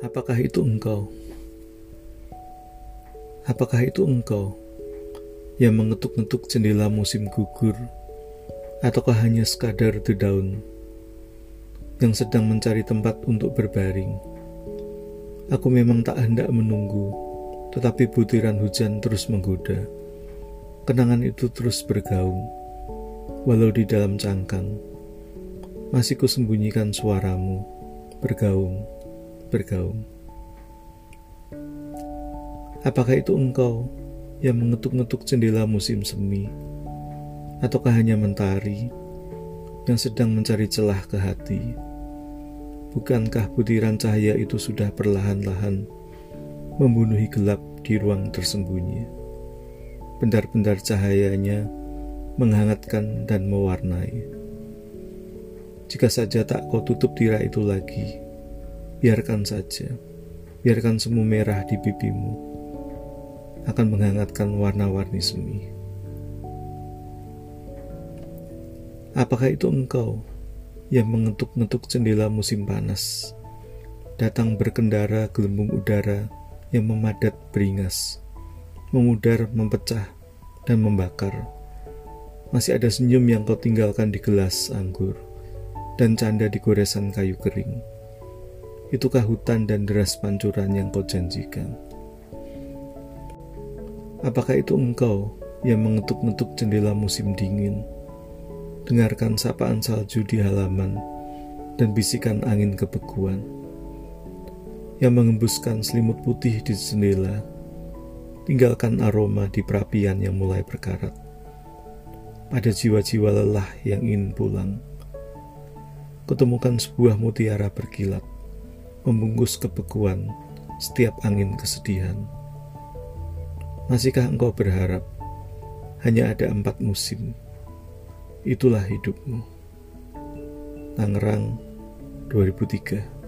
Apakah itu engkau? Apakah itu engkau yang mengetuk-ngetuk jendela musim gugur, ataukah hanya sekadar daun yang sedang mencari tempat untuk berbaring? Aku memang tak hendak menunggu, tetapi butiran hujan terus menggoda. Kenangan itu terus bergaung, walau di dalam cangkang. Masih kusembunyikan suaramu, bergaung bergaung. Apakah itu engkau yang mengetuk-ngetuk jendela musim semi, ataukah hanya mentari yang sedang mencari celah ke hati? Bukankah butiran cahaya itu sudah perlahan-lahan membunuhi gelap di ruang tersembunyi? Bendar-bendar cahayanya menghangatkan dan mewarnai. Jika saja tak kau tutup tirai itu lagi, Biarkan saja, biarkan semu merah di pipimu. Akan menghangatkan warna-warni semi. Apakah itu engkau yang mengetuk-ngetuk jendela musim panas, datang berkendara gelembung udara yang memadat beringas, memudar, mempecah, dan membakar. Masih ada senyum yang kau tinggalkan di gelas anggur, dan canda di goresan kayu kering Itukah hutan dan deras pancuran yang kau janjikan? Apakah itu engkau yang mengetuk-ngetuk jendela musim dingin? Dengarkan sapaan salju di halaman dan bisikan angin kebekuan yang mengembuskan selimut putih di jendela. Tinggalkan aroma di perapian yang mulai berkarat. Pada jiwa-jiwa lelah yang ingin pulang, kutemukan sebuah mutiara berkilat membungkus kebekuan setiap angin kesedihan. Masihkah engkau berharap hanya ada empat musim? Itulah hidupmu. Tangerang 2003